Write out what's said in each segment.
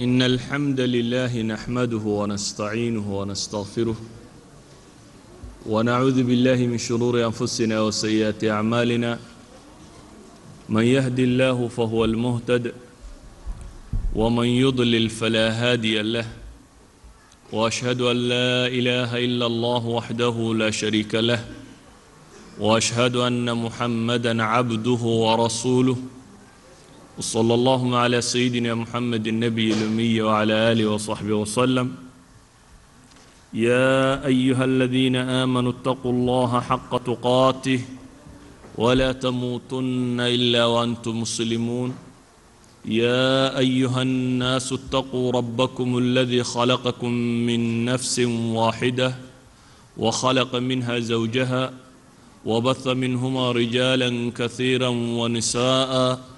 إن الحمد لله نحمده ونستعينه ونستغفره ونعوذ بالله من شرور أنفسنا وسيئات أعمالنا من يهدي الله فهو المهتد ومن يضلل فلا هادي له وأشهد أن لا إله إلا الله وحده لا شريك له وأشهد أن محمدا عبده ورسوله وصلى اللهم على سيدنا محمد النبي الأمي وعلى آله وصحبه وسلم يا أيها الذين آمنوا اتقوا الله حق تقاته ولا تموتن إلا وأنتم مسلمون يا أيها الناس اتقوا ربكم الذي خلقكم من نفس واحدة وخلق منها زوجها وبث منهما رجالا كثيرا ونساءً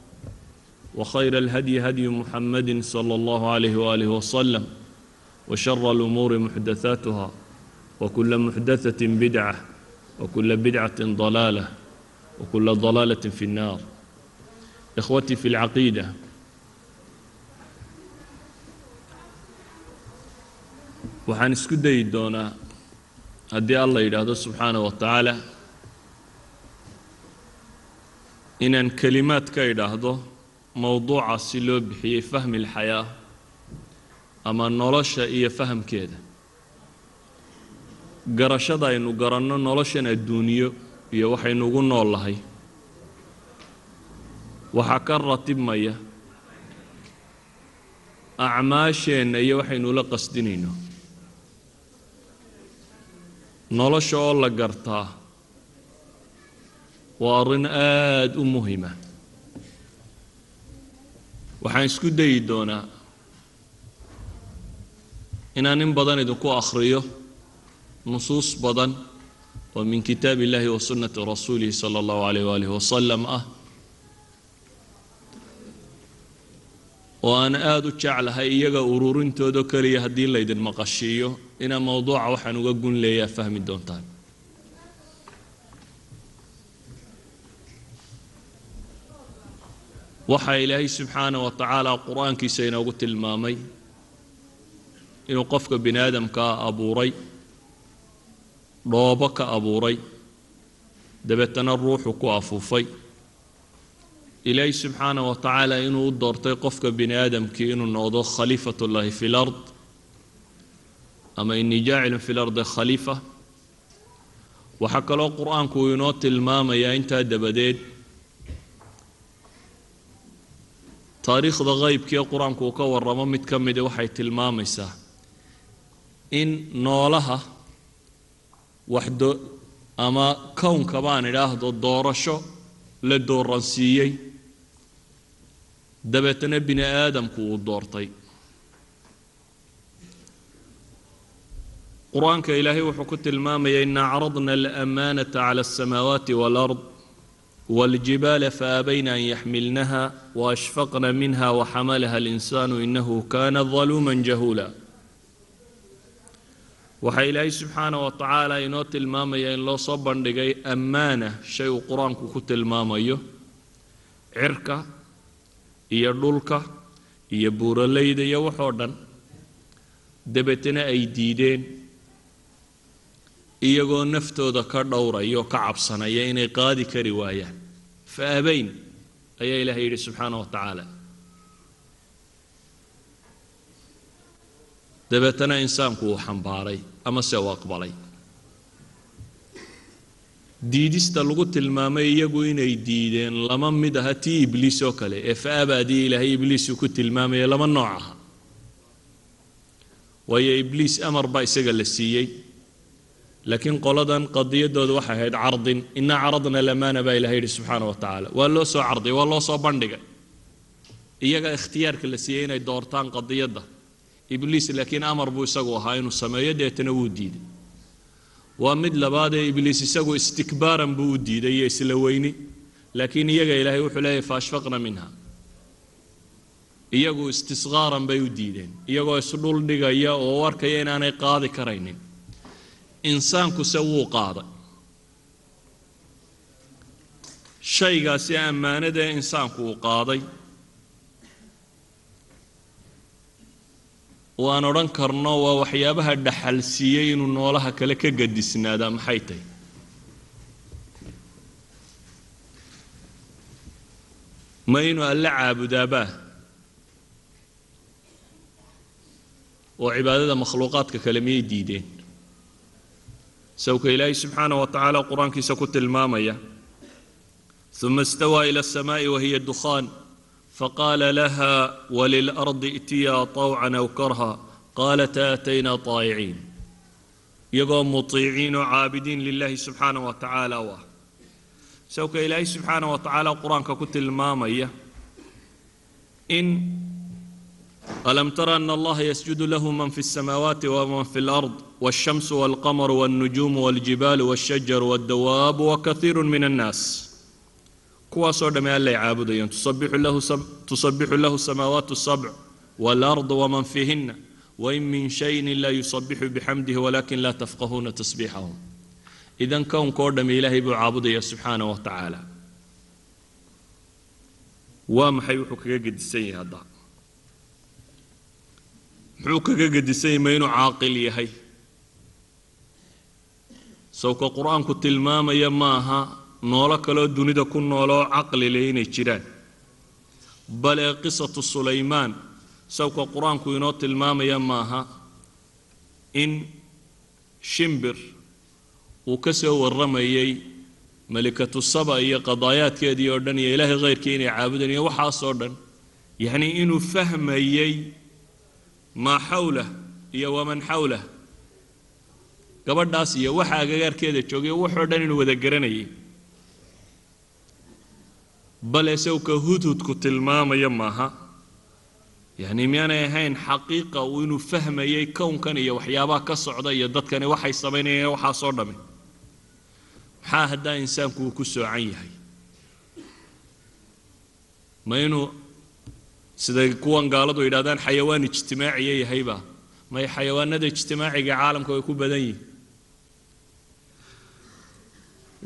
وخير الهدي هدي محمد صلى الله عليه وآله وسلم وشر الأمور محدثاتها وكل محدثة بدعة وكل بدعة ضلالة وكل ضلالة في النار إخوتي في العقيدة waxaan isku dayi doonaa haddii alla yidhaahdo subxaana wa tacaala inaan kelimaad ka idhaahdo mowduuca si loo bixiyey fahmi alxayaa ama nolosha iyo fahamkeeda. Garashada aynu garanno noloshan adduuniyo iyo waxaynu ugu nool lahay. Waxaa ka ratibmaya acmaasheenna iyo waxaynu la qasdinayno. Nolosha oo la gartaa waa arrin aada u muhima waxaan isku dayi doonaa inaan in badan idinku akhriyo nusuus badan oo min kitaab illahi wa sunnati rasuulihi sala allahu alayh waalihi wasalam ah oo aan aada u jeclahay iyaga ururintoodo keliya haddii laydin maqashiiyo. Inaa mowduuca waxaan uga gun leeyaa fahmi doontaan waxaa ilaahay subxaana wa tacaala qur'aankiisa inoogu tilmaamay inuu qofka bini aadamkaa abuuray dhoobo ka abuuray dabeetana ruuxu ku afuufay. Ilaahay subxaana wa tacaala inuu u doortay qofka bini aadamkii inuu noqdo khaliifat ullaahi fi lard ama inii jaacilun fi lardi khaliifa. Waxaa kaloo qur'aanku uu inoo tilmaamayaa intaa dabadeed taariikhda qeybkii qur'aanku uu ka waramo mid ka midi waxay tilmaamaysaa in noolaha waxdo ama kownka baan idhaahdo doorasho la dooransiiyey dabeetana bini aadamku uu doortay. Qur'aanka ilaahay wuxuu ku tilmaamaya ina acradna alamaanata cala alsamaawaati waalard والجبال فأبين أن يحملنها وأشفقن منها وحملها الإنسان إنه كان ظلوما جهولا waxaa ilaahay subxaana wa tacaala inoo tilmaamaya in loo soo bandhigay ammaana shay uu qur-aanku ku tilmaamayo cirka iyo dhulka iyo buuraleyda iyo waxoo dhan dabeetana ay diideen iyagoo naftooda ka dhowraya oo ka cabsanaya inay qaadi kari waayaan fa abayn ayaa ilaahay yidhi subxaana wa tacaala dabeetana insaanku uu xambaaray ama se uu aqbalay diidista lagu tilmaamay iyagu inay diideen lama mid aha tii ibliis oo kale ee fa abaadii ilaahay ibliisuu ku tilmaamaya lama nooc aha waayo ibliis amar baa isaga la siiyey laakiin qoladan qadiyadooda waxay ahayd cardin. Inaa caradna lamaana baa ilahay yidhi subxaana wa tacaala. Waa loo soo carday waa loo soo bandhigay. Iyaga ikhtiyaarka la siiyey inay doortaan qadiyadda. Ibliis laakiin amar buu isagu ahaa inuu sameeyo deetana wuu diiday. Waa mid labaadee ibliis isagu istikbaaran buu u diiday iyo isla weyni. Laakiin iyaga ilaahay wuxuu leeyahy faashfaqna minha. Iyagu istisqaaran bay u diideen. Iyagoo isdhul dhigaya oo u arkaya inaanay qaadi karaynin insaankuse wuu qaaday. Shaygaasi ammaanadae insaanku uu qaaday. Waan odhan karno waa waxyaabaha dhaxal siiyey inuu noolaha kale ka gadisnaadaa maxay tahy ma inuu alle caabudaabaa oo cibaadada makhluuqaadka kale miyay diideen sawka ilaahay subxaanah wa tacaala qur-aankiisa ku tilmaamaya ثuma اstawى ilى الsmاء wahiya dukhan faqaala laha wlilardi itiyaa طawcan aw karha qaalata atayna طaa'iciin iyagoo muطiiciin oo caabidiin lilahi subxaanah wa tacaala u ah sawka ilaahay subxaanah wa tacaala qur-aanka ku tilmaamaya in alam tara ana allaha yasjudu lahu man fi الsamaawaati wman fi اlأrض wالshamsu wاlqamr wالnujuum wاljibaalu wالshajaru wاddawaabu wakaiiru min الnaas kuwaasoo dhamme allay caabudayaan tusabixu lahu samaawaatu sabc waalardu waman fiihina wain min shayin laa yusabixu bixamdihi walakin laa tafqahuuna tasbiixahum idan kownka oo dhamme ilaahay buu caabudaya subxaanah wa tacaala waa maxay wuxuu kaga gedisan yahay hadda muxuu kaga gedisan yahay ma inuu caaqil yahay Sawka qur'aanku tilmaamaya maaha noolo kaleoo dunida ku nooloo caqli leh inay jiraan. Bale qisatu sulaymaan sawka qur'aanku inoo tilmaamaya maaha in shimbir uu ka soo warramayay malikatu saba iyo qadaayaadkeedii oo dhan iyo ilaahay khayrkii inay caabudanayo waxaasoo dhan. Yacnii inuu fahmayey maa xawlah iyo waman xawlah gabadhaas iyo waxa agagaarkeeda joogay waxoo dhan inuu wada garanayay. Bale sawka hudhudku tilmaamaya maaha. Yacni miyaanay ahayn xaqiiqa uu inuu fahmayay kownkan iyo waxyaabaha ka socda iyo dadkani waxay samaynayeen waxaasoo dhamme maxaa haddaa insaanku uu ku soocan yahay? Ma inuu siday kuwan gaaladu yidhahdaan xayawaan ijtimaaciya yahayba may xayawaanada ijtimaaciga caalamka way ku badan yihiin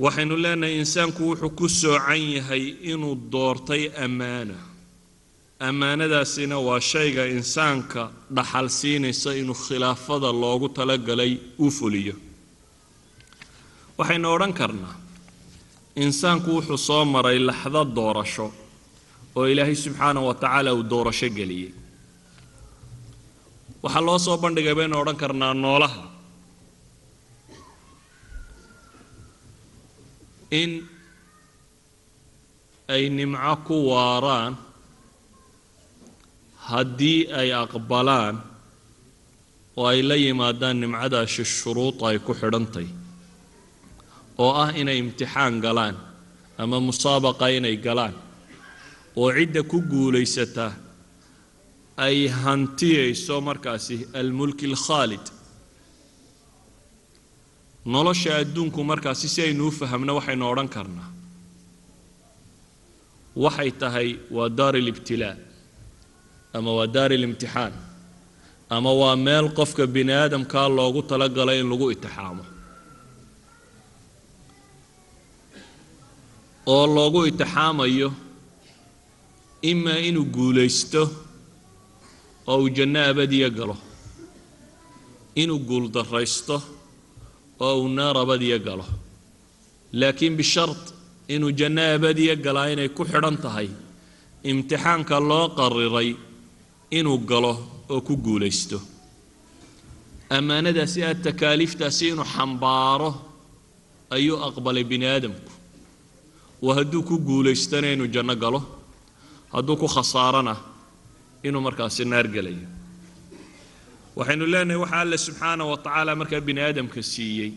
waxaynu leenahay insaanku wuxuu ku soocan yahay inuu doortay ammaana. Ammaanadaasina waa shayga insaanka dhaxal siinaysa inuu khilaafada loogu talagalay u fuliyo. Waxaynu odhan karnaa insaanku wuxuu soo maray laxdo doorasho oo ilaahay subxaanah wa tacaala uu doorasho geliyey. Waxaa loo soo bandhigay baynu odhan karnaa noolaha in ay nimco ku waaraan haddii ay aqbalaan oo ay la yimaadaan nimcadaasi shuruud ay ku xidhantay oo ah inay imtixaan galaan ama musaabaqa inay galaan oo cidda ku guulaysataa ay hantiyayso markaasi almulki alkhaalid nolosha adduunku markaasi si aynu u fahamno waxaynu odhan karnaa. Waxay tahay waa daar alibtilaa ama waa daar alimtixaan ama waa meel qofka bini aadamkaa loogu talagalay in lagu itixaamo. Oo loogu itixaamayo imaa inuu guulaysto oo uu janno abadiya galo inuu guuldarraysto oo uu naar abadiya galo. Laakiin bishard inuu janno abadiya galaa inay ku xidhan tahay imtixaanka loo qariray inuu galo oo ku guulaysto. Ammaanadaasi aad takaaliiftaasi inuu xambaaro ayuu aqbalay bini aadamku oo hadduu ku guulaystana inuu janno galo hadduu ku khasaarana inuu markaasi naar gelayo waxaynu leenahay waxaa alle subxaanah wa tacaala markaa bini aadamka siiyey.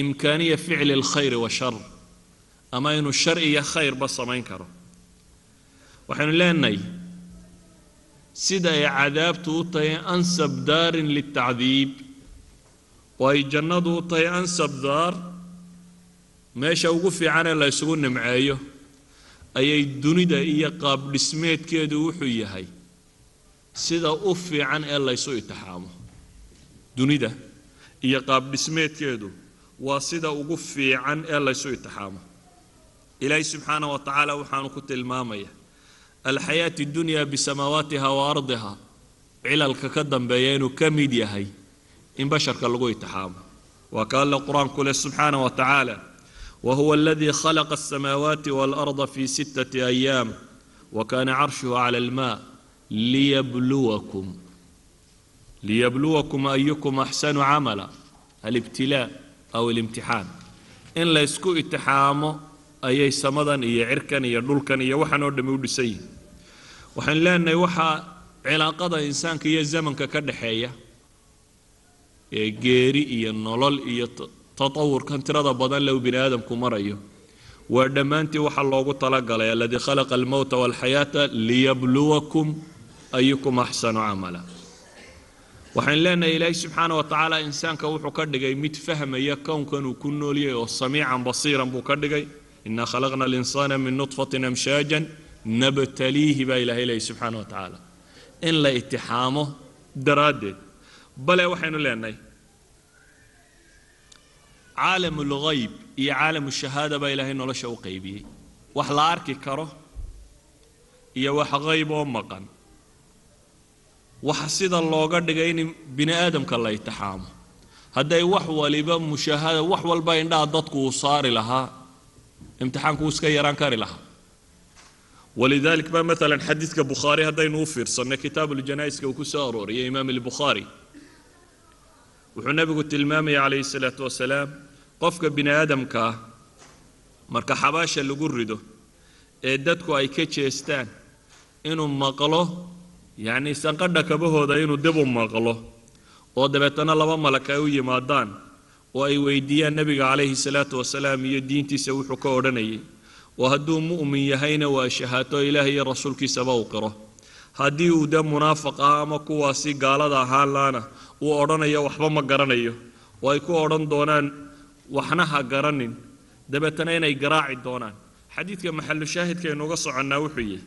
Imkaaniya ficli alkhayri washar ama inuu shar iyo khayrba samayn karo. Waxaynu leenahay sida ay cadaabtu u tahay ansab daarin litacdiib oo ay jannadu u tahay ansab daar meesha ugu fiicanee la ysugu nimceeyo ayay dunida iyo qaab dhismeedkeedu wuxuu yahay sida u fiican ee laysu itixaamo dunida iyo qaab dhismeedkeedu waa sida ugu fiican ee laysu itixaamo ilaahay subxaana wa tacaala waxaanu ku tilmaamaya alxayaati dunya bisamaawaatiha wa ardiha. Cilalka ka dambeeya inuu ka mid yahay in basharka lagu itixaamo waa ka alle qur'aanku leh subxaana wa tacaala wa huwa aladii khalaqa asamaawaati waalarda fi sittati ayaam wa kaana carshuhu cala almaa liyabluwakum. Liyabluwakum ayukum axsanu camala alibtilaa aw alimtixaan. In laysku itixaamo ayay samadan iyo cirkan iyo dhulkan iyo waxan oo dhammi u dhisan yihiin waxaan leenahay waxaa cilaaqada insaanka iyo zamanka ka dhaxeeya ee geeri iyo nolol iyo tatawurkan tirada badan low uu bini aadamku marayo waa dhammaantii waxaa loogu talagalay aladii khalaqa almowta walxayaata liyabluwakum ayukum axsanu camala waxaan leenahay ilaahay subxaana wa tacaala insaanka wuxuu ka dhigay mid fahmaya kownkan uu ku noolyahay oo samiican basiiran buu ka dhigay inaa khalaqna alinsaana min nutfatin amshaajan nabtaliihi baa ilahay leeyay subxaana wa tacaala in la itixaamo daraaddeed bale waxaynu leenahay caalam lghayb iyo caalam shahaada baa ilaahay nolosha u qaybiyey wax la arki karo iyo wax qayb oo maqan waxa sida looga dhigay in bini aadamka la itixaamo hadday wax waliba mushaahada wax walba indhaha dadku uu saari lahaa imtixaanku uu iska yaraan kari lahaa. Walidalik ba maala xadiidka bukhaari haddaynu u fiirsanay kitaab uljanaa'iska uu ku soo arooriyay imaam albukhaari wuxuu nebigu tilmaamayay calayhi salaatu wasalaam qofka bini aadamka marka xabaasha lagu rido ee dadku ay ka jeestaan inuu maqlo yacni sanqadha kabahooda inuu dib u maqlo oo dabeetana laba malak ay u yimaadaan oo ay weydiiyaan nebiga calayhi salaatu wasalaam iyo diintiisa wuxuu ka odhanayay oo hadduu mu'min yahayna waa shahaato ilaah iyo rasuulkiisaba u qiro. Haddii uu de munaafiq ah ama kuwaasi gaalada ahaan laana uu odhanayo waxba ma garanayo. Oo ay ku odhan doonaan waxna ha garanin. Dabeetana inay garaaci doonaan. Xadiidka maxalu shaahidka aynuga soconnaa wuxuu yihi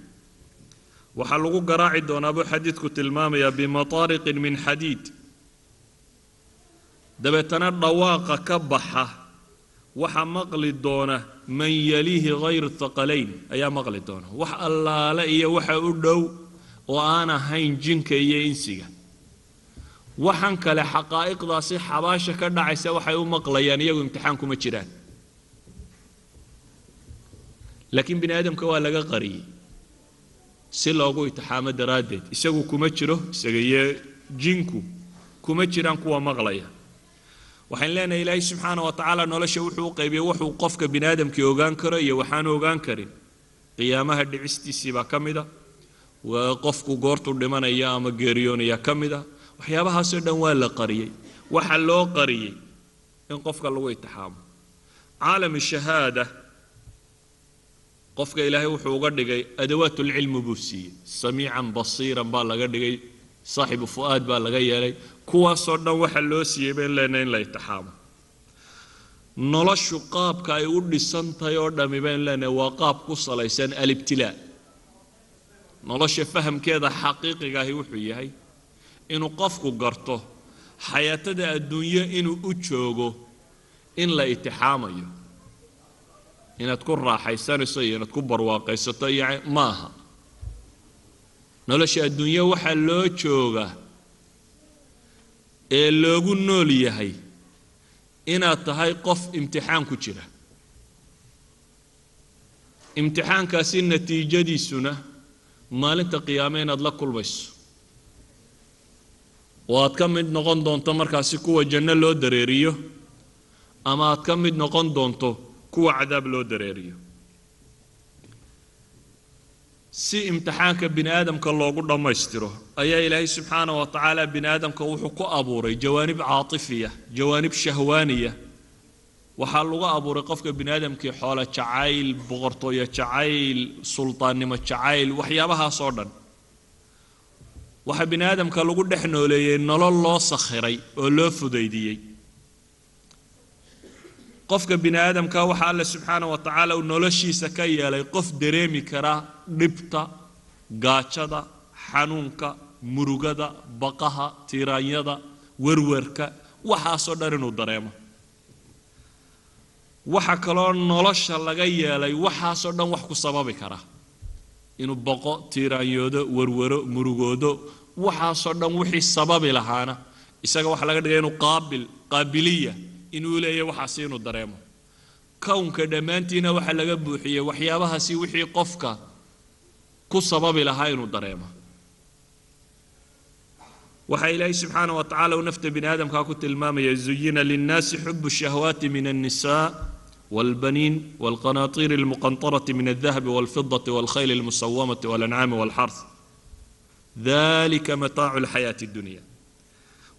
waxaa lagu garaaci doonaa buu xadiidku tilmaamayaa bimataariqin min xadiid. Dabeetana dhawaaqa ka baxa waxa maqli doona man yaliihi hayr thaqalayn ayaa maqli doona. Wax allaale iyo waxa u dhow oo aan ahayn jinka iyo insiga. Waxaan kale xaqaa'iqdaasi xabaasha ka dhacaysa waxay u maqlayaan iyagu imtixaan kuma jiraan. Laakiin bini aadamka waa laga qariyey si loogu itixaamo daraaddeed. Isagu kuma jiro isaga jinku kuma jiraan kuwa maqlaya. Waxaan leenahay ilaahay subxaana wa tacaala nolosha wuxuu u qaybiyey wuxuu qofka bini aadamkii ogaan karo iyo waxaanu ogaan karin. Qiyaamaha dhicistiisii baa ka mid a waa qofku goortuu dhimanaya ama geeriyoonaya ka mid a waxyaabahaasoo dhan waa la qariyey waxa loo qariyey in qofka lagu itixaamo. Caalam shahaada qofka ilaahay wuxuu uga dhigay adawaat lcilmi buu siiyey. Samiican basiiran baa laga dhigay. Saaxibu fu'aad baa laga yeelay. Kuwaasoo dhan waxa loo siiyey bayn leenahay in la itixaamo noloshu qaabka ay u dhisan tahay oo dhammi bayn leenahay waa qaab ku salaysan alibtilaa nolosha fahamkeeda xaqiiqiga ahi wuxuu yahay inuu qofku garto xayaatada adduunyo inuu u joogo in la itixaamayo inaad ku raaxaysanayso iyo inaad ku barwaaqaysato iyo maaha. Nolosha adduunyo waxaa loo joogaa ee loogu nool yahay inaad tahay qof imtixaan ku jira. Imtixaankaasi natiijadiisuna maalinta qiyaame inaad la kulmayso. Oo aad ka mid noqon doonto markaasi kuwa janno loo dareeriyo ama aad ka mid noqon doonto kuwa cadaab loo dareeriyo. Si imtixaanka bini aadamka loogu dhammaystiro ayaa ilaahay subxaana wa tacaala bini aadamka wuxuu ku abuuray jawaanib caatifiya jawaanib shahwaaniya waxaa lagu abuuray qofka bini aadamkii xoolo jacayl boqortooyo jacayl sultaannimo jacayl waxyaabahaasoo dhan. Waxaa bini aadamka lagu dhex nooleeyey nolol loo sakhiray oo loo fudaydiyey qofka bini aadamka waxaa alle subxaana wa tacaala uu noloshiisa ka yeelay qof dareemi kara dhibta gaajada xanuunka murugada baqaha tiraanyada werwerka waxaasoo dhan inuu dareemo. Waxa kaloo nolosha laga yeelay waxaasoo dhan wax ku sababi kara. Inuu boqo tiiraanyoodo werwero murugoodo waxaasoo dhan wixii sababi lahaana. Isaga waxaa laga dhigay inuu qaabil qaabiliya inuu leeyahy waxaasi inuu dareemo kownka dhammaantiina waxaa laga buuxiyey waxyaabahaasi wixii qofka ku sababi lahaa inuu dareemo waxaa ilaahay subxaana wa tacala uu nafta bini aadamkaa ku tilmaamaya zuyina linnaasi xubu shahwaati min annisaa والبنين والقناطير المقنطرة من الذهب والفضة والخيل المسومة والأنعام والحرث ذلك متاع الحياة الدنيا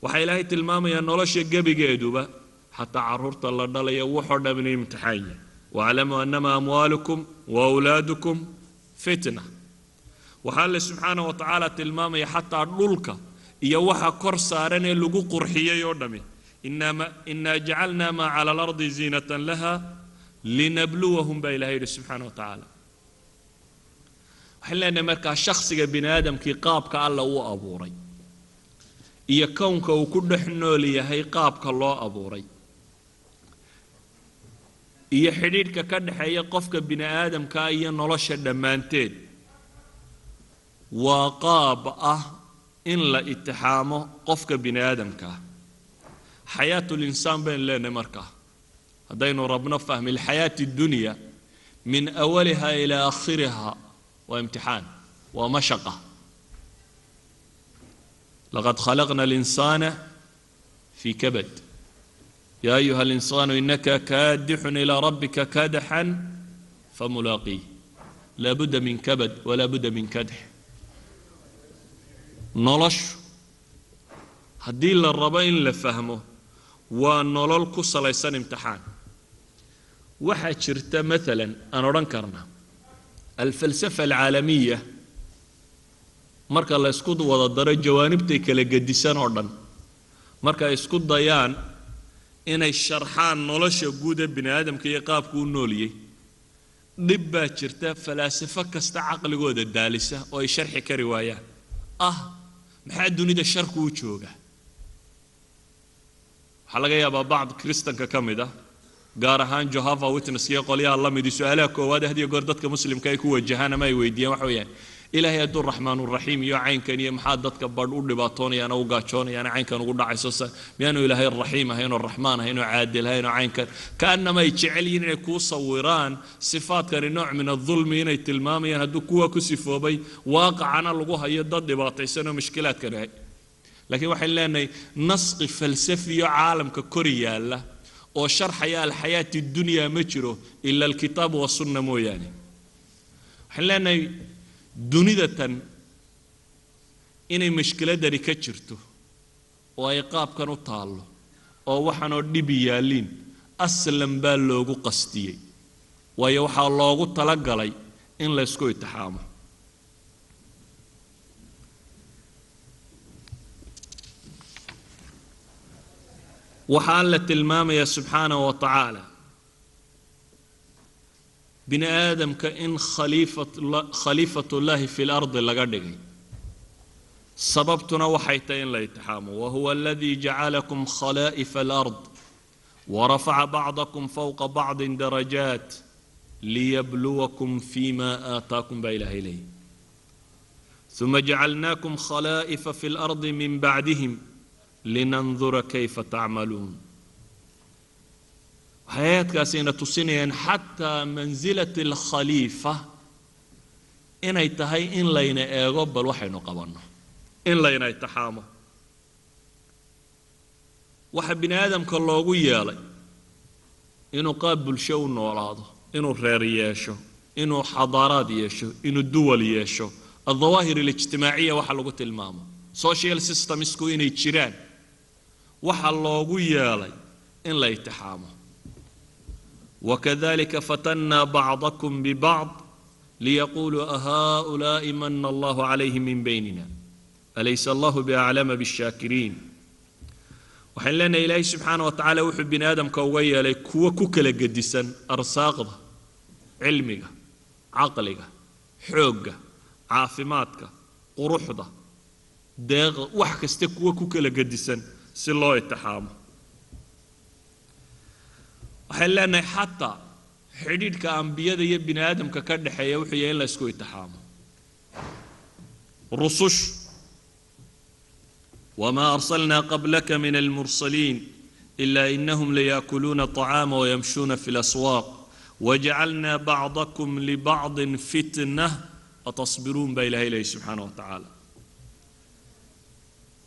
waxaa ilaahay tilmaamayaa nolosha gebigeeduba xataa carruurta la dhalaya wuxoo dhamina imtixaanya waaclamuu annama amwaalukum waawlaadukum fitna. Waxaa alle subxaana wa tacaala tilmaamaya xataa dhulka iyo waxa kor saaran ee lagu qurxiyey oo dhami inaa jacalna maa cala alardi ziinatan laha linabluwahum baa ilahay yidhi subxaana wa tacaala waxaan leenahay markaa shakhsiga bini aadamkii qaabka alla uu abuuray iyo kownka uu ku dhex nool yahay qaabka loo abuuray iyo xidhiidhka ka dhexeeya qofka bini aadamkaa iyo nolosha dhammaanteed. Waa qaab ah in la itixaamo qofka bini aadamkaa xayaatu linsaan baynu leenahay markaa haddaynu rabno fahmi lxayaati dunya min awaliha ilaa aakhiriha waa imtixaan waa mashaqa yaa ayuha اlinsaanu inaka kaadixun ilaa rabbika kadaxan famulaaqii laa budda min kabad walaa budda min kadax noloshu haddii la rabo in la fahmo waa nolol ku salaysan imtixaan waxaa jirta maala aan odhan karnaa alfalsafa alcaalamiya marka la ysku wada daro jawaanibtay kala gedisan oo dhan markay isku dayaan inay sharxaan nolosha guud ee bini aadamka iyo qaabku u nooliyey. Dhib baa jirta falaasafo kasta caqligooda daalisa oo ay sharxi kari waayaan. Ah maxaa dunida sharku u jooga? Waxaa laga yaabaa bacd kristanka ka mid ah gaar ahaan johava witness iyo qolyaha la midi su'aalaha koowaad hadiyo goor dadka muslimka ay ku wajahaan ama ay weydiiyaan waxa weeyaan ilaahay hadduu raxmaanuraxiim iyo caynkan iyo maxaa dadka badh u dhibaatoonayaan oo u gaajoonayaan caynkan ugu dhacayso miyaanu ilaahay raxiim ahayn raxmaan ahayn caadil ahayn caynkan. Kaanama ay jecel yihiin inay kuu sawiraan sifaadkani nooc min adulmi inay tilmaamayaan hadduu kuwa ku sifoobay waaqacana lagu hayo dad dhibaataysan oo mushkilaadkan ahay laakiin waxaan leenahay nasqi falsafiyo caalamka kori yaalla oo sharxaya alxayaati dunya ma jiro ila alkitaab wasunna mooyaane. Waxaan leenahay dunida tan inay mashkiladani ka jirto oo ay qaabkan u taallo oo waxaanoo dhibi yaalliin aslan baa loogu qastiyey. Waayo waxaa loogu talagalay in laysku itixaamo. Waxaa alla tilmaamaya subxaanahu wa tacaala bini aadamka in khaliifatullaahi fi lardi laga dhigay sababtuna waxay tahay in la itixaamo. Wahuwa aladii jacalakum khalaa'ifa alard warafaca bacdakum fowqa bacdin darajaat liyabluwakum fi ma aataakum baa ilaahay leeyay uma jacalnaakum khalaa'ifa fi lardi min bacdihim linandura kayfa tacmaluun waxay aayadkaasina tusinayaan xataa mansilati alkhaliifa inay tahay in layna eego bal waxaynu qabanno. In layna itixaamo waxa bini aadamka loogu yeelay inuu qaab bulsho u noolaado inuu reer yeesho inuu xadaaraad yeesho inuu duwal yeesho aldawaahir alijtimaaciya waxa lagu tilmaamo. Social systemsku inay jiraan. Waxa loogu yeelay in la itixaamo wakadalika fatannaa bacdakum bibacd liyaquluu ahaa'ulaa'i mana allahu calayhim min baynina alaysa allahu biaclama bishaakiriin waxaan leenahay ilaahay subxaana wa tacaala wuxuu bini aadamka uga yeelay kuwo ku kala gedisan arsaaqda cilmiga caqliga xoogga caafimaadka quruxda deeqa wax kasta kuwo ku kala gedisan si loo itixaamo waxaan leenahay xataa xidhiidhka ambiyada iyo bini aadamka ka dhexeeya wuxuu yahay in la isku itixaamo rusush. Wamaa arsalnaa qablaka min almursaliin ilaa inahum layaakuluuna طacaama wayamshuuna fi laswaaq wajacalnaa bacdakum libacdin fitnah atasbiruun baa ilahay leeyahy subxaana wa tacaala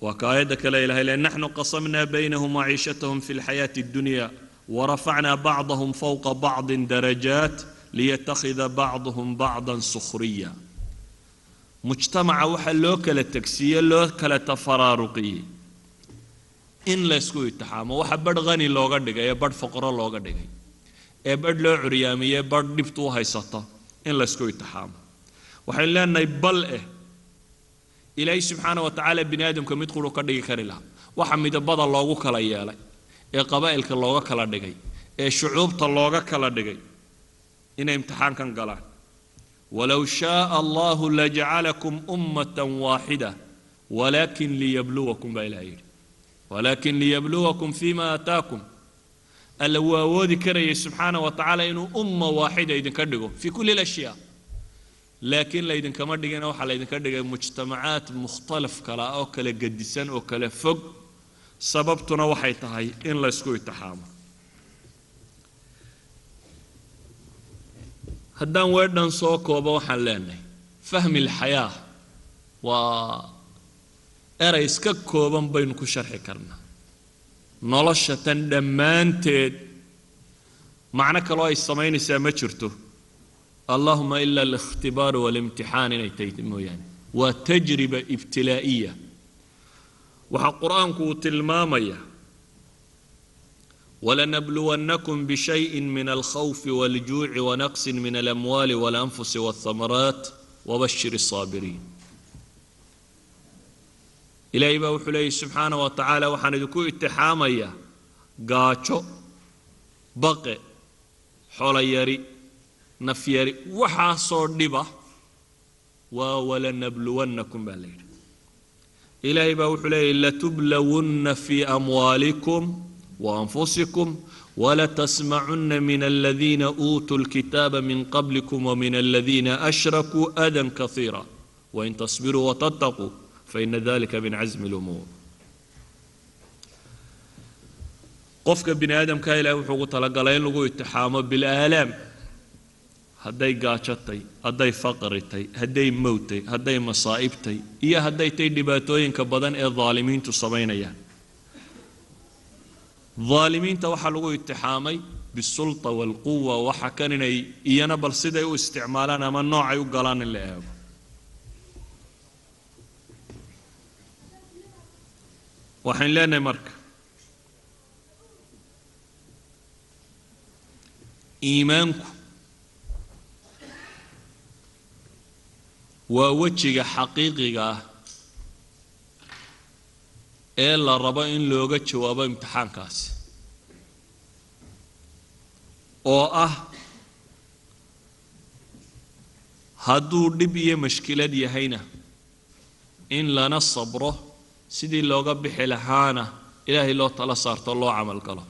waa ka aayadda kale ilahay leey naxnu qasamnaa baynahum maciishatahum fi lxayaati اddunya ورفعنا بعضهم فوق بعض درجات ليتخذ بعضهم بعضا سخريا مجتمع waxa loo kala tagsiye loo kala tafaraaruqiyey in la isku itixaamo waxa badh qani looga dhigay ee badh foqoro looga dhigay ee badh loo curyaamiyey badh dhibtu u haysata in la isku itixaamo waxaynu leenahay bal eh ilaahay subxaana wa tacaala bini aadamka mid quru ka dhigi kari lahaa waxa midabada loogu kala yeelay ee qabaa'ilka looga kala dhigay ee shucuubta looga kala dhigay inay imtixaankan galaan. Walow shaaa allahu lajacalakum ummatan waaxida walaakin liyabluwakum baa ilaha yidhi. Walaakin liyabluwakum fima aataakum alla wuu awoodi karayay subxaana wa tacaala inuu umma waaxida idinka dhigo fi kulli lashyaa laakiin laydinkama dhigina waxaa laydinka dhigay mujtamacaat mukhtalaf kala oo kala gedisan oo kala fog sababtuna waxay tahay in la ysku itixaamo. Haddaan weedhan soo koobo waxaan leenahay fahmi lxayaa waa erey iska kooban baynu ku sharxi karnaa. Nolosha tan dhammaanteed macno kaloo ay samaynaysaa ma jirto. Allahuma ila alihtibaaru waalimtixaan inay tahay mooyaane. Waa tajriba ibtilaa'iya waxaa qur'aanku uu tilmaamaya walanabluwannakum bishayin min alkhawfi waljuuci wanaqsin min alamwaali walanfusi walthamaraat wabashir asaabiriin ilaahay baa wuxuu leeyay subxaana wa tacaala waxaan idinku itixaamayaa gaajo baqe xolayari nafyari waxaasoo dhiba waa walanabluwannakum baa la yidhi ilaahay baa wuxuu leeyahy latublawunna fii amwaalikum waanfusikum wlatsmacuna min aladiina uutuu lkitaaba min qablikum wmin aladiina ashrakuu adan kaiira wain tasbiruu watataquu faina dalika min casmi lumuur qofka bini aadamka ilahay wuxuu ugu talagalay in lagu itixaamo bilaalaam hadday gaajatay hadday faqritay hadday mowtay hadday masaa'ibtay iyo hadday tay dhibaatooyinka badan ee daalimiintu samaynayaan. Daalimiinta waxaa lagu itixaamay bisulta waalquwa waxa kan inay iyana bal siday u isticmaalaan ama noocay u galaan in la eego. Waxayn leenahay marka iimaanku waa wejiga xaqiiqiga ah ee la rabo in looga jawaabo imtixaankaasi oo ah hadduu dhib iyo mashkilad yahayna in lana sabro sidii looga bixi lahaana ilaahay loo tala saarto loo camal galo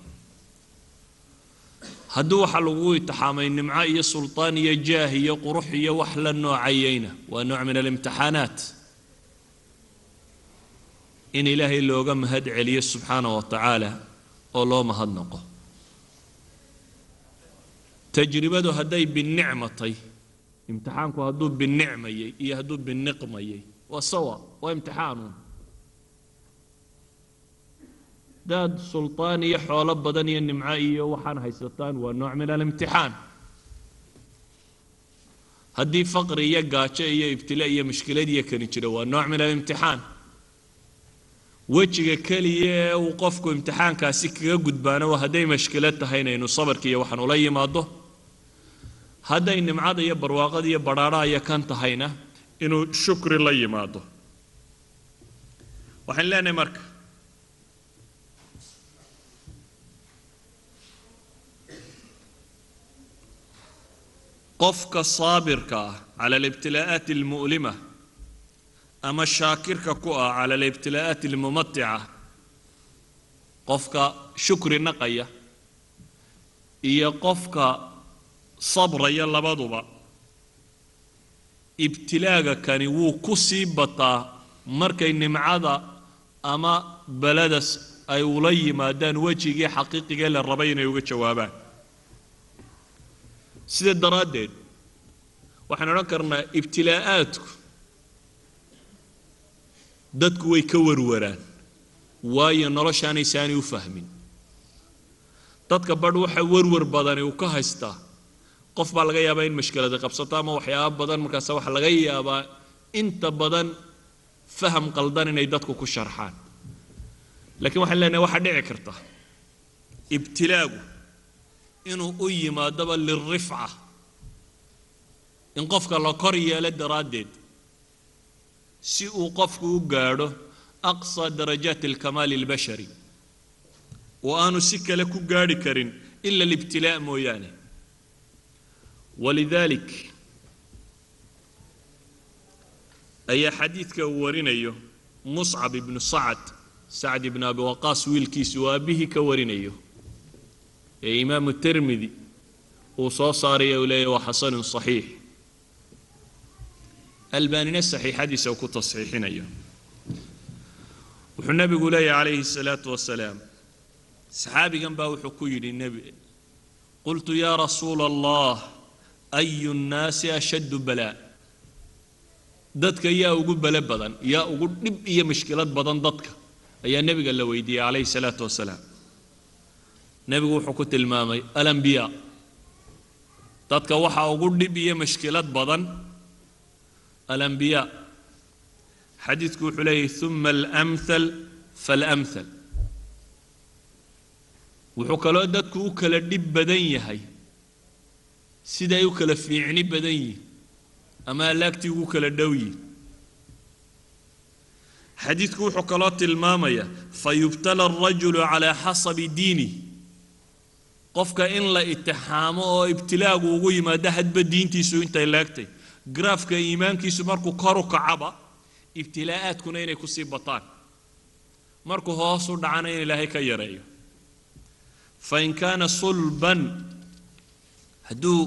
hadduu waxaa lagu itixaamay nimco iyo sultaan iyo jaah iyo qurux iyo wax la noocayeyna waa nooc min alimtixaanaat. In ilaahay looga mahad celiyo subxaana wa tacaala oo loo mahadnaqo tajribadu hadday binicmatay imtixaanku hadduu binicmayey iyo hadduu biniqmayey waa sawa waa imtixaanuun daad sultaan iyo xoolo badan iyo nimco iyo waxaan haysataan waa nooc min alimtixaan. Haddii faqri iyo gaajo iyo ibtila iyo mushkilad iyo kani jiro waa nooc min alimtixaan. Wejiga keliya ee uu qofku imtixaankaasi kaga gudbaano waa hadday mashkilad tahayna inuu sabarka iyo waxaan ula yimaado hadday nimcada iyo barwaaqada iyo badhaadhaha iyo kan tahayna inuu shukri la yimaado. Waxaan leenahay marka qofka saabirka ah cala alibtilaa'aati almu'lima ama shaakirka ku ah cala alibtilaa'aati almumatica qofka shukri naqaya iyo qofka sabraya labaduba ibtilaaga kani wuu ku sii bataa markay nimcada ama beladas ay ula yimaadaan wejigii xaqiiqigee la rabay inay uga jawaabaan sida daraaddeed waxaan odhan karnaa ibtilaa'aadku dadku way ka warwaraan waayo noloshaanay saani u fahmin. Dadka badh waxa warwar badani uu ka haystaa qof baa laga yaabaa in mashkilada qabsato ama waxyaaba badan markaas waxaa laga yaabaa inta badan faham qaldan inay dadku ku sharxaan. Laakiin waxaan leenahay waxaa dhici karta ibtilaagu inuu u yimaadaba lilrifca in qofka la kor yeelo daraaddeed si uu qofku u gaadho aqsa darajaati alkamaali albashari oo aanu si kale ku gaadhi karin ila alibtilaa' mooyaane. Walidalik ayaa xadiidka uu warinayo muscab ibnu sacad sacd ibnu abi waqaas wiilkiisu uu aabbihii ka warinayo ee imaamu tirmidi uu soo saaraya uu leeyahy waa xasanun saxiix albaanina saxiixadiisa uu ku tasxiixinayo wuxuu nebigu leeyahy calayhi الsalaatu wasalaam saxaabigan baa wuxuu ku yidhi nebi qultu yaa rasuula allah ayu nnaasi ashaddu balaa dadka yaa ugu bale badan yaa ugu dhib iyo mushkilad badan dadka ayaa nebiga la weydiiyey calayhi الsalaatu wasalaam nebigu wuxuu ku tilmaamay alambiyaa dadka waxaa ugu dhib iyo mushkilad badan alambiyaa xadiidku wuxuu leeyahy uma alamthal faalamthal wuxuu kaloo dadku u kala dhib badan yahay siday u kala fiicni badan yihiin ama alaagtii ugu kala dhow yihiin xadiidku wuxuu kaloo tilmaamayaa fayubtala alrajulu calaa xasabi diinih qofka in la itixaamo oo ibtilaagu ugu yimaado hadba diintiisu intay leegtay. Graafka iimaankiisu markuu kor u kacaba ibtilaa'aadkuna inay ku sii bataan. Markuu hoos u dhacana in ilaahay ka yareeyo. Fain kaana sulban hadduu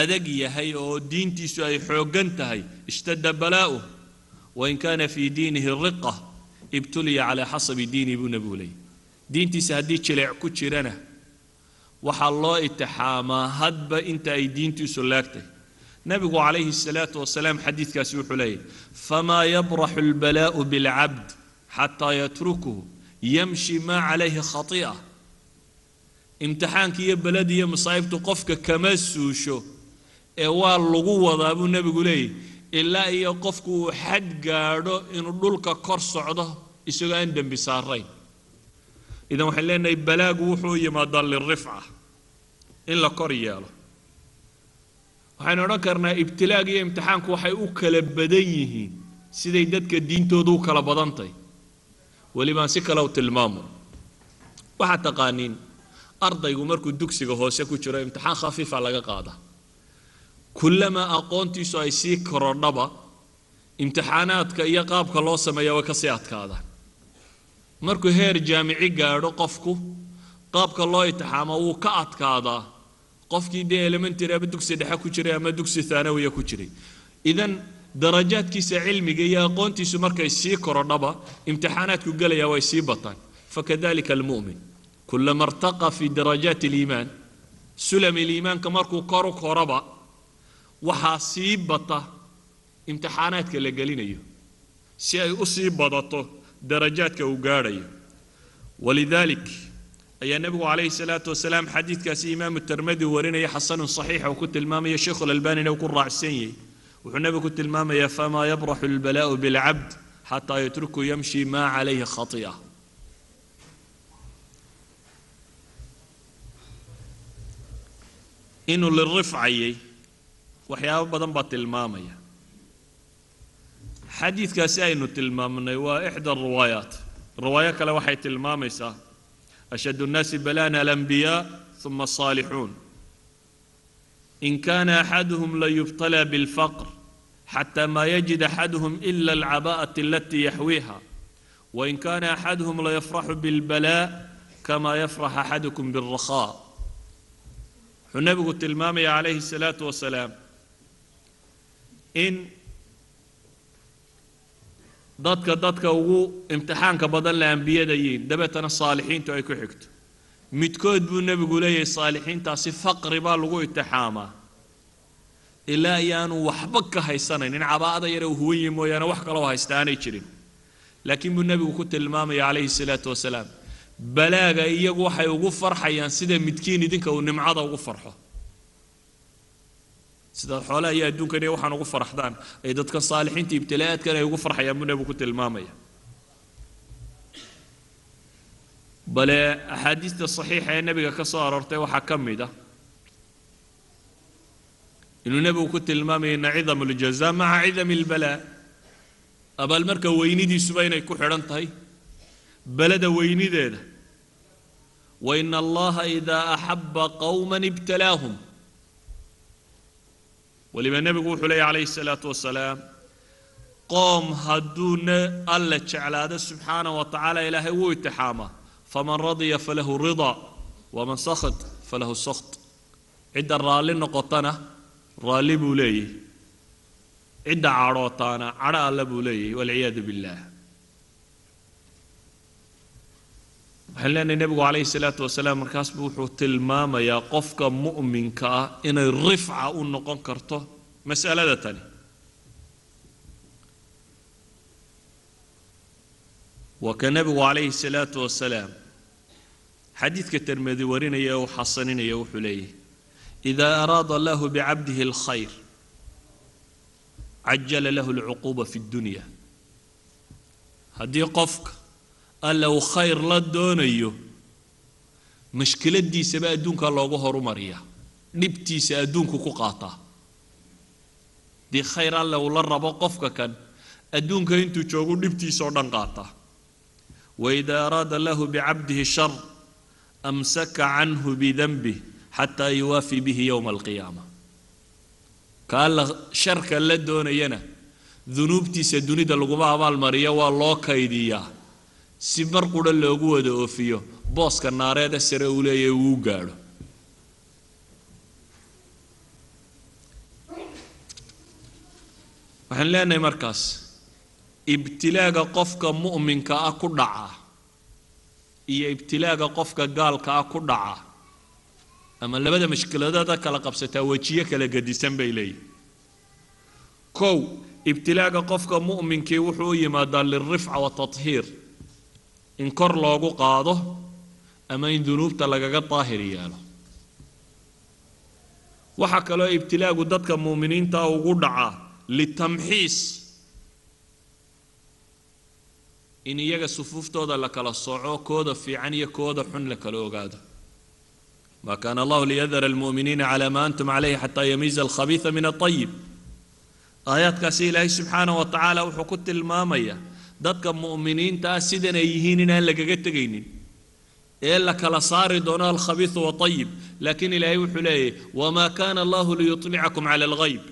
adag yahay oo diintiisu ay xooggan tahay ishtadda balaa'uh wain kaana fii diinihi riqa ibtuliya calaa xasabi diinihi buu nebigu leeyay diintiisa haddii jileec ku jirana waxaa loo itixaamaa hadba inta ay diintiisu laagtay nabigu calayhi salaau wasalaam xadiikaasi wuxuu leeyahy famaa yabraxu albalaa'u bاlcabd xataa yatrukuhu yamshi maa calayhi khati'a imtixaanka iyo baladi iyo masaa'ibtu qofka kama suusho ee waa lagu wadaa buu nebigu leeyahy ilaa iyo qofku uu xad gaadho inuu dhulka kor socdo isagoo aan dembi saarayn idan waxaan leenahay balaagu wuxuu yimaadaa lirifca in la kor yeelo. Waxaynu odhan karnaa ibtilaag iyo imtixaanku waxay u kala badan yihiin siday dadka diintoodu u kala badan tahay welibaan si kale u tilmaamo waxaad taqaaniin ardaygu markuu dugsiga hoose ku jiro imtixaan khafiifa laga qaadaa kullamaa aqoontiisu ay sii korodhaba imtixaanaadka iyo qaabka loo sameeya way ka sii adkaadaan markuu heer jaamici gaadho qofku qaabka loo itixaamo wuu ka adkaadaa. Qofkii dee elementary ama dugsi dhexe ku jiray ama dugsi thaanawiya ku jiray. Idan darajaadkiisa cilmiga iyo aqoontiisu markay sii korodhaba imtixaanaadku gelaya way sii bataan. Fakadalika almu'min. Kulama irtaqa fi darajaati aliimaan. Sulami liimaanka markuu koru koraba waxaa sii bata imtixaanaadka la gelinayo. Si ay u sii badato darajaadka uu gaadhayo. Walidalik ayaa nebigu calayhi salaatu wasalaam xadiidkaasi imaamu tirmidi warinaya xasanun saxiixa uu ku tilmaamaya sheikhu lalbanina uu ku raacsan yahay. Wuxuu nebigu ku tilmaamayaa famaa yabraxu albalaa'u bilcabd xataa yatruku yamshi maa calayhi khati'a inuu lirifcayay waxyaabo badan baa tilmaamaya xadiidkaasi aynu tilmaamnay waa ixda riwaayaat riwaayo kale waxay tilmaamaysaa ashad الnaasi balana alanbiyaa ثuma الصaalixuun in kana axaduhum layubtalى bاlfaqr xatى ma yajid axaduhum ila alcabaءaة alatii yaxwiiha wain kana axaduhum layafraxu bاlbalaa kama yafrax axadukum bالrakhaa wuxuu nebigu tilmaamaya calayhi الsalaatu wasalaam in dadka dadka ugu imtixaanka badan le ambiyada yihiin dabeetana saalixiintu ay ku xigto. Midkood buu nebigu leeyahay saalixiintaasi faqri baa lagu imtixaamaa. Ilaa ayaanu waxba ka haysanaynin cabaa'ada yare yihi mooyaane wax kaloo haysta aanay jirin. Laakiin buu nebigu ku tilmaamaya calayhi salaatu wasalaam balaaga iyagu waxay ugu farxayaan sida midkiin idinka uu nimcada ugu farxo sidaad xoolaha iyo adduunkan iyo waxaan ugu farxdaan ay dadka saalixiinta ibtilaa'aadkan ay ugu farxayaan buu nebigu ku tilmaamaya. Bale axaadiista saxiixa ee nebiga ka soo aroortay waxaa ka mid ah. Inuu nebigu ku tilmaamaya ina cidam aljaza maca cidami albalaa abaalmarka weynidiisuba inay ku xidhan tahay. Belada weynideeda. Wa ina allaha idaa axaba qowma ibtalaahum weliba nebigu wuxuu leeya calayhi salaatu wasalaam qoom hadduuna alla jeclaado subxaana wa tacaala ilaahay wuu itixaamaa faman radiya falahu ridaa waman sakhat falahu sakt cidda raalli noqotana raalli buu leeyahy cidda cadhootaana cadho alla buu leeyahy walciyaadu biاllah waxaan leenahay nebigu calayhi salaatu wasalaam markaasbu wuxuu tilmaamayaa qofka mu'minka ah inay rifca u noqon karto masalada tani. Waa ka nebigu calayhi salaatu wasalaam xadiidka termedi warinaya uu xasaninaya wuxuu leeyahy idaa araada allahu bicabdihi alkhayr cajala lahu alcuquuba fi اddunya haddii qofka alla uu khayr la doonayo. Mashkiladdiisaba adduunka loogu horumariyaa dhibtiisa adduunku ku qaataa haddii khayr alle uu la rabo qofka kan adduunka intuu joogu dhibtiisa oo dhan qaataa waida araada lahu bicabdihi shar amsaka canhu bidanbih xataa yuwaafii bihi yowma alqiyaama. Ka alla sharka la doonayana dunuubtiisa dunida laguma abaalmariyo waa loo kaydiyaa si mar qura loogu wada oofiyo booska naareeda sare uu leeyahay uu gaadho. Waxaan leenahay markaas ibtilaaga qofka mu'minka ah ku dhaca iyo ibtilaaga qofka gaalka ah ku dhaca ama labada mashkiladada kala qabsataa wejiyo kala gedisan bay leeyihiin kow ibtilaaga qofka mu'minkii wuxuu u yimaadaa lilrifca watathiir in kor loogu qaado ama in dunuubta lagaga daahir yeelo. Waxaa kaloo ibtilaagu dadka muuminiinta ugu dhacaa litamxiis. In iyaga sufuuftooda la kala sooco kooda fiican iyo kooda xun la kala ogaado. Ma kaana allahu liyadara almu'miniina calaa ma antum calayhi xataa yamiiza alkhabiisa min aطayib aayaadkaasi ilaahay subxaanah wa tacaala wuxuu ku tilmaamaya dadka mu'miniinta ah sidan ay yihiin inaan lagaga tegaynin. Ee la kala saari doono alkhabiisu waطayib laakiin ilaahay wuxuu leeyahy wamaa kaana allahu liyuطlicakum cala alghayb.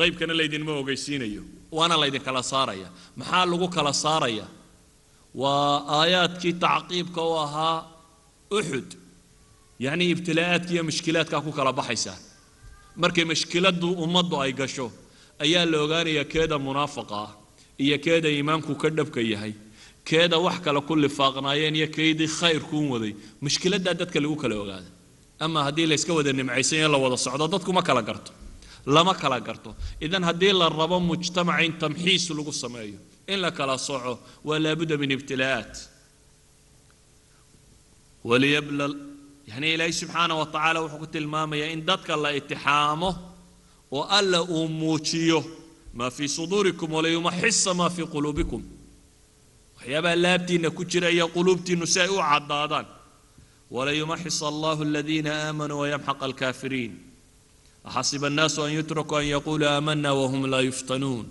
Haybkana laydinma ogeysiinayo waana laydinkala saaraya. Maxaa lagu kala saaraya? Waa aayaadkii tacqiibka u ahaa uxud yacni ibtilaa'aadka iyo mushkilaadkaa ku kala baxaysaa markay mashkiladdu ummaddu ay gasho ayaa la ogaanayaa keeda munaafaqa ah iyo keeda iimaanku ka dhabka yahay. Keeda wax kale ku lifaaqnaayeen iyo keydii khayrkuun waday. Mushkiladdaa dadka lagu kala ogaada. Ama haddii layska wada nimcaysan in la wada socdo dadku ma kala garto. Lama kala garto. Idan haddii la rabo mujtamaca in tamxiis lagu sameeyo in la kala soco waa laabudda min ibtilaa'aat. Yani ilaahay subxaana wa tacaala wuxuu ku tilmaamayaa in dadka la itixaamo oo alla uu muujiyo maa fii suduurikum walayumaxisa maa fii quluubikum waxyaabaha laabtiinna ku jira iyo quluubtiinnu si ay u caddaadaan. Walayumaxis allahu aladiina aamanuu wayamxaq alkaafiriin. Axasiba annaasu an yutrakuu an yaquuluu aamanaa wahum laa yuftanuun.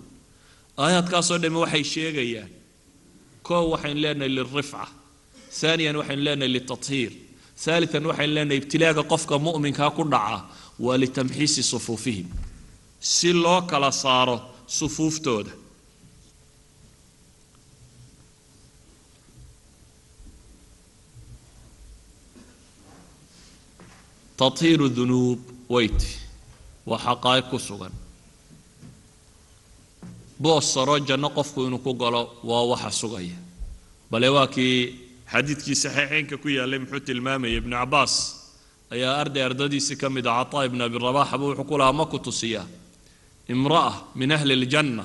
Aayaadkaasoo dhamme waxay sheegayaan koow waxaynu leenahay lilrifca haaniyan waxaynu leenahay litathiir haalitan waxaynu leenahay ibtilaaga qofka mu'minkaa ku dhaca waa litamxiisi sufuufihim. Si loo kala saaro sufuuftooda tathiiru dunuub weyti waa xaqaa'ib ku sugan. Boos saro janno qofku inuu ku galo waa waxa sugaya. Bale waa kii xadiidkii saxiixeynka ku yaallay muxuu tilmaamayay ibnu cabbaas ayaa arday ardadiisii ka mid ah cataa ibn abi rabax wuxuu ku lahaa ma ku tusiyaa imra'a min ahli ljanna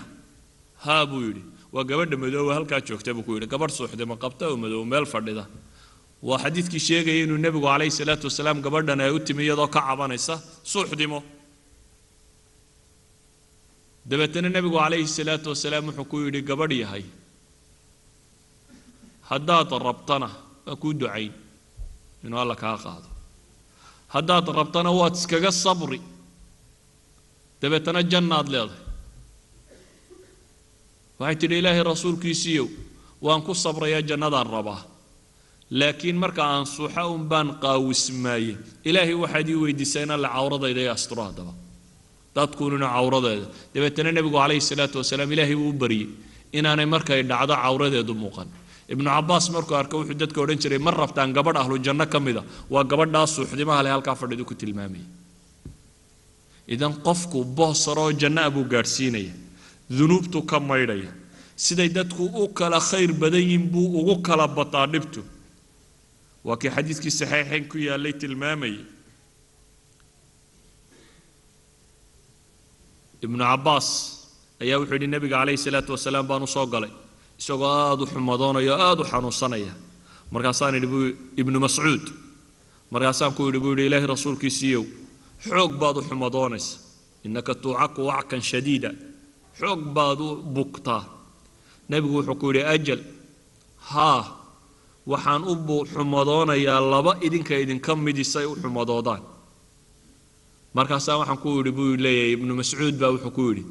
haa buu yidhi. Waa gabadha madooba halkaa joogta buu ku yidhi. Gabadh suuxdima qabta oo madoob meel fadhida. Waa xadiidkii sheegaya inuu nebigu calayhi salaatu wasalaam gabadhan ay u timi iyadoo ka cabanaysa. Suuxdimo dabeetana nebigu calayhi salaatu wasalaam wuxuu ku yidhi gabadh yahay. Haddaad rabtana waa kuu ducayn. Inuu alla kaa qaado. Haddaad rabtana waad iskaga sabri dabeetana jannaad leedahay. Waxay tidhi ilaahay rasuulkiisiiyow waan ku sabrayaa jannadaan rabaa. Laakiin marka aan suuxa un baan ilaahay waxaad ii weydiisaa in alle cawradayda ee asturo haddaba dadkununa cawradeeda. Dabeetana nebigu calayhi salaatu wasalaam ilaahay buu u baryey inaanay markay dhacdo cawradeedu muuqan. Ibnu cabbaas markuu arko wuxuu dadka odhan jiray ma rabtaan gabadh ahlu janno ka mida waa gabadhaa suuxdimaha leh halkaa fadhidu ku tilmaamaya idan qofku boosaroo janna a buu gaadhsiinaya. Dunuubtu ka maydhaya siday dadku u kala khayr badan yihiin buu ugu kala bataa dhibtu. Waa kii xadiidkii saxiixayn ku yaallay tilmaamayay ibnu cabbaas ayaa wuxuu yidhi nebiga calayhi salaatu wasalaam baan u soo galay. Isagoo aada u xumadoonaya o aada u xanuunsanaya. Markaasaan idhi buu ibnu mascuud. Markaasaan ku yidhi buu yidhi ilaahay rasuulkiisiiyow xoog baad u xumadoonaysa. Innaka tuucaku wackan shadiida. Xoog baad u bugtaa. Nebigu wuxuu ku yidhi ajal haa waxaan u xumadoonayaa laba idinka idinka midisay u xumadoodaan markaasaa waxaan ku yidhi buu leeyahay ibnu mascuud baa wuxuu ku yidhi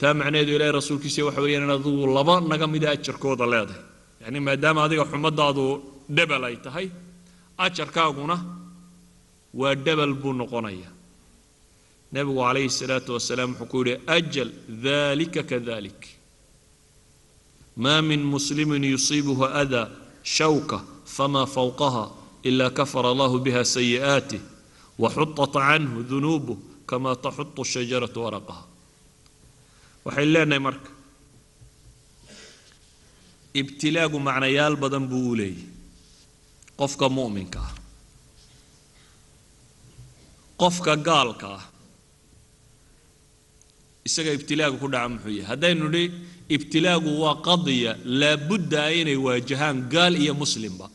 taa macnaheedu ilaahay rasuulkiisa waxa weeyaan adigu laba naga mida ajarkooda leedahay. Yacni maadaama adiga xumadaadu dhebel ay tahay ajarkaaguna waa dhebel buu noqonayaa nebigu calayhi salaatu wasalaam wuxuu ku yidhi ajal dalika kadalik ما من مسلم يصيبه أذى شوكة فما فوقها إلا كفر الله بها سيئاته وحطت عنه ذنوبه كما تحط الشجرة ورقها وحلنا مرك ابتلاء معنى يال بدن بولي قفك مؤمنك قفك قالك isaga ibtilaagu ku dhaca muxuu yahay. Haddaynu nidhi ibtilaagu waa qadiya laabudda inay waajahaan gaal iyo muslimba.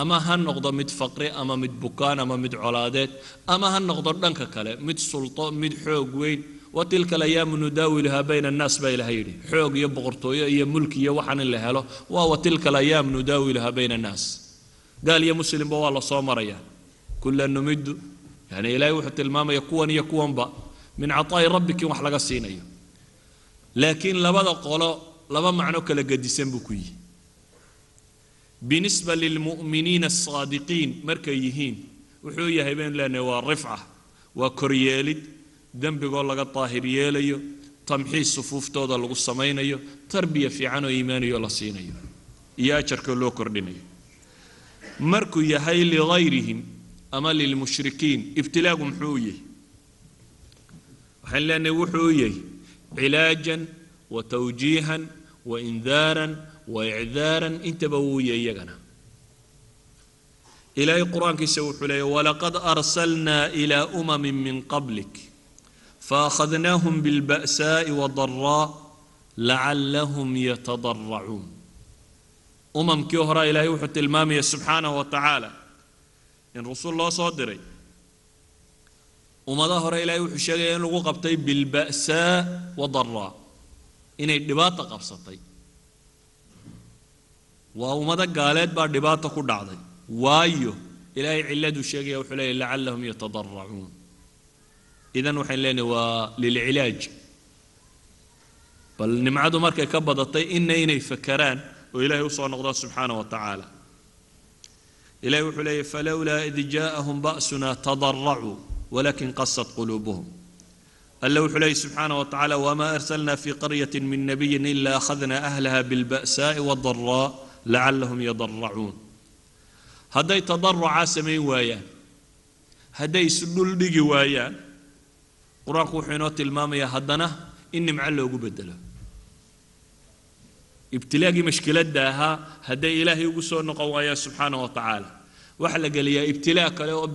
Ama ha noqdo mid faqri ama mid bukaan ama mid colaadeed ama ha noqdo dhanka kale mid sulto mid xoog weyn. Wa tilka alayaamu nudaawiluhaa bayna annaas baa ilaha yidhi. Xoog iyo boqortooyo iyo mulki iyo waxaan in la helo waa wa tilka alayaam nudaawiluhaa bayna annaas. Gaal iyo muslimba waa la soo maraya. Kulan numiddu yani ilaahay wuxuu tilmaamaya kuwan iyo kuwanba min caطaa'i rabbikin wax laga siinayo. Laakiin labada qolo laba macno kala gedisan buu ku yihi binisba lilmu'miniina asaadiqiin markay yihiin wuxuu yahay baynu leenahay waa rifca waa koryeelid dembigoo laga daahir yeelayo tamxiis sufuuftooda lagu samaynayo tarbiya fiican oo iimaaniyo la siinayo iyo ajarkoo loo kordhinayo. Markuu yahay ligayrihim ama lilmushrikiin ibtilaagu muxuu yahay waxaan leenahay wuxuu u yahay cilaajan wa tawjiihan wa indaaran wa icdaaran intaba wuu yahay iyagana. Ilaahay qur'aankiisa wuxuu leeyahy walaqad arsalnaa ilaa umamin min qablik faakhadnaahum bilba'saa'i wadaraa lacallahum yatadaracuun umamkii horaa ilaahay wuxuu tilmaamaya subxaanahu wa tacaala in rusul loo soo diray ummadaha hore ilaahay wuxuu sheegaya in lagu qabtay bilba'saa wadaraa inay dhibaata qabsatay. Waa ummado gaaleed baa dhibaata ku dhacday. Waayo ilaahay cilladuu sheegaya wuxuu leeyahy lacallahum yatadaracuun idan waxaan leenahay waa lilcilaaj bal nimcadu markay ka badatay inna inay fakeraan oo ilaahay u soo noqdaan subxaana wa tacaala ilahi wuxuu leeyahy falowlaa id jaaءahum ba'suna tadaracuu walakin qasat quluubuhum alla wuxuu leeyahy subxaana wa tacaala wma arsalna fi qaryati min nabiyin ila akhadna ahlaha bilba'saaءi wاdaraa lacalahum yadaracuun hadday tadarucaa samayn waayaan hadday isdhul dhigi waayaan qur'aanku wuxuu inoo tilmaamayaa haddana in nimco loogu bedelo ibtilaagii mashkiladda ahaa hadday ilaahay ugu soo noqon waayaan subxaana wa tacaala waxaa la geliyaa ibtilaa kale oo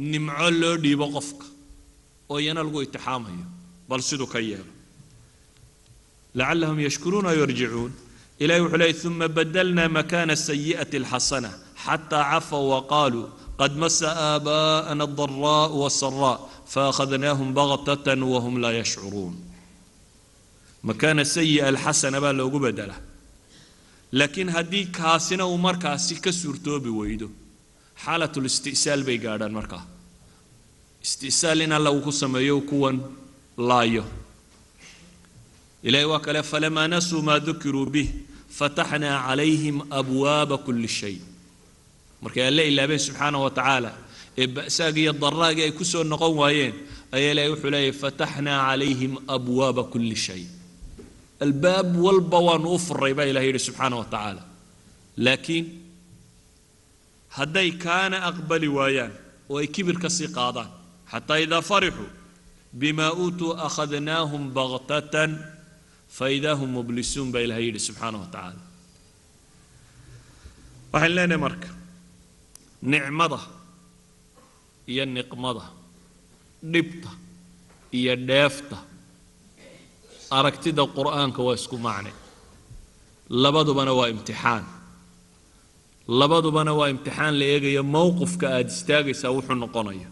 nimco loo dhiibo qofka oo iyana lagu itixaamayo bal siduu ka yeelo. Lacalahum yashkuruuna yarjicuun. Ilahi wuxuu leeyay uma badalna makana sayi'ati alxasana xataa cafaw waqaaluu qad masa aabaa'ana aldaraaء wasaraa faakhadnaahum bagtatan wahum laa yashcuruun. Makaana sayi'a alxasana baa loogu bedela laakiin haddii kaasina uu markaasi ka suurtoobi weydo xaalatlisti'saal bay gaadhaan markaa isti'saal in alla uu ku sameeyo kuwan laayo. Ilahay waa kale falamaa nasuu maa dukiruu bih fataxnaa calayhim abwaaba kulli shay. Markay alle ilaabeen subxaana wa tacaala ee ba'saagii iyo daraagii ay ku soo noqon waayeen ayaa ilahay wuxuu leeyahy fataxnaa calayhim abwaaba kulli shay. Albaab walba waanu u furay baa ilahay yidhi subxaana wa tacaala. Laakiin hadday kaana aqbali waayaan oo ay kibir ka sii qaadaan xataa idaa farixuu bima uutuu akhadnaahum baktatan faidaa hum mublisuun baa ilahay yidhi subxaana wa tacaala. Waxaan leenahay marka nicmada iyo niqmada dhibta iyo dheefta aragtida qur'aanka waa isku macne labadubana waa imtixaan labadubana waa imtixaan la eegayo mowqifka aada istaagaysaa wuxuu noqonayo.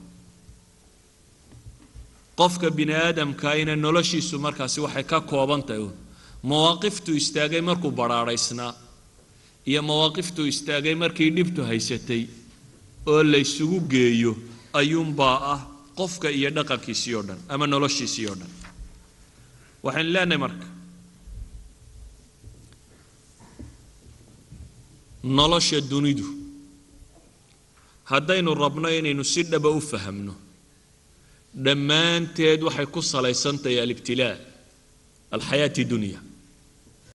Qofka bini aadamkaina noloshiisu markaasi waxay ka kooban tahay. Uun mawaaqiftuu istaagay markuu badhaadhaysnaa iyo mawaaqiftuu istaagay markii dhibtu haysatay oo laysugu geeyo ayuunbaa ah qofka iyo dhaqankiisii oo dhan ama noloshiisii oo dhan. Waxaynu leenahay marka nolosha dunidu. Haddaynu rabno inaynu si dhaba u fahamno dhammaanteed waxay ku salaysan tahay alibtilaa alxayaati dunya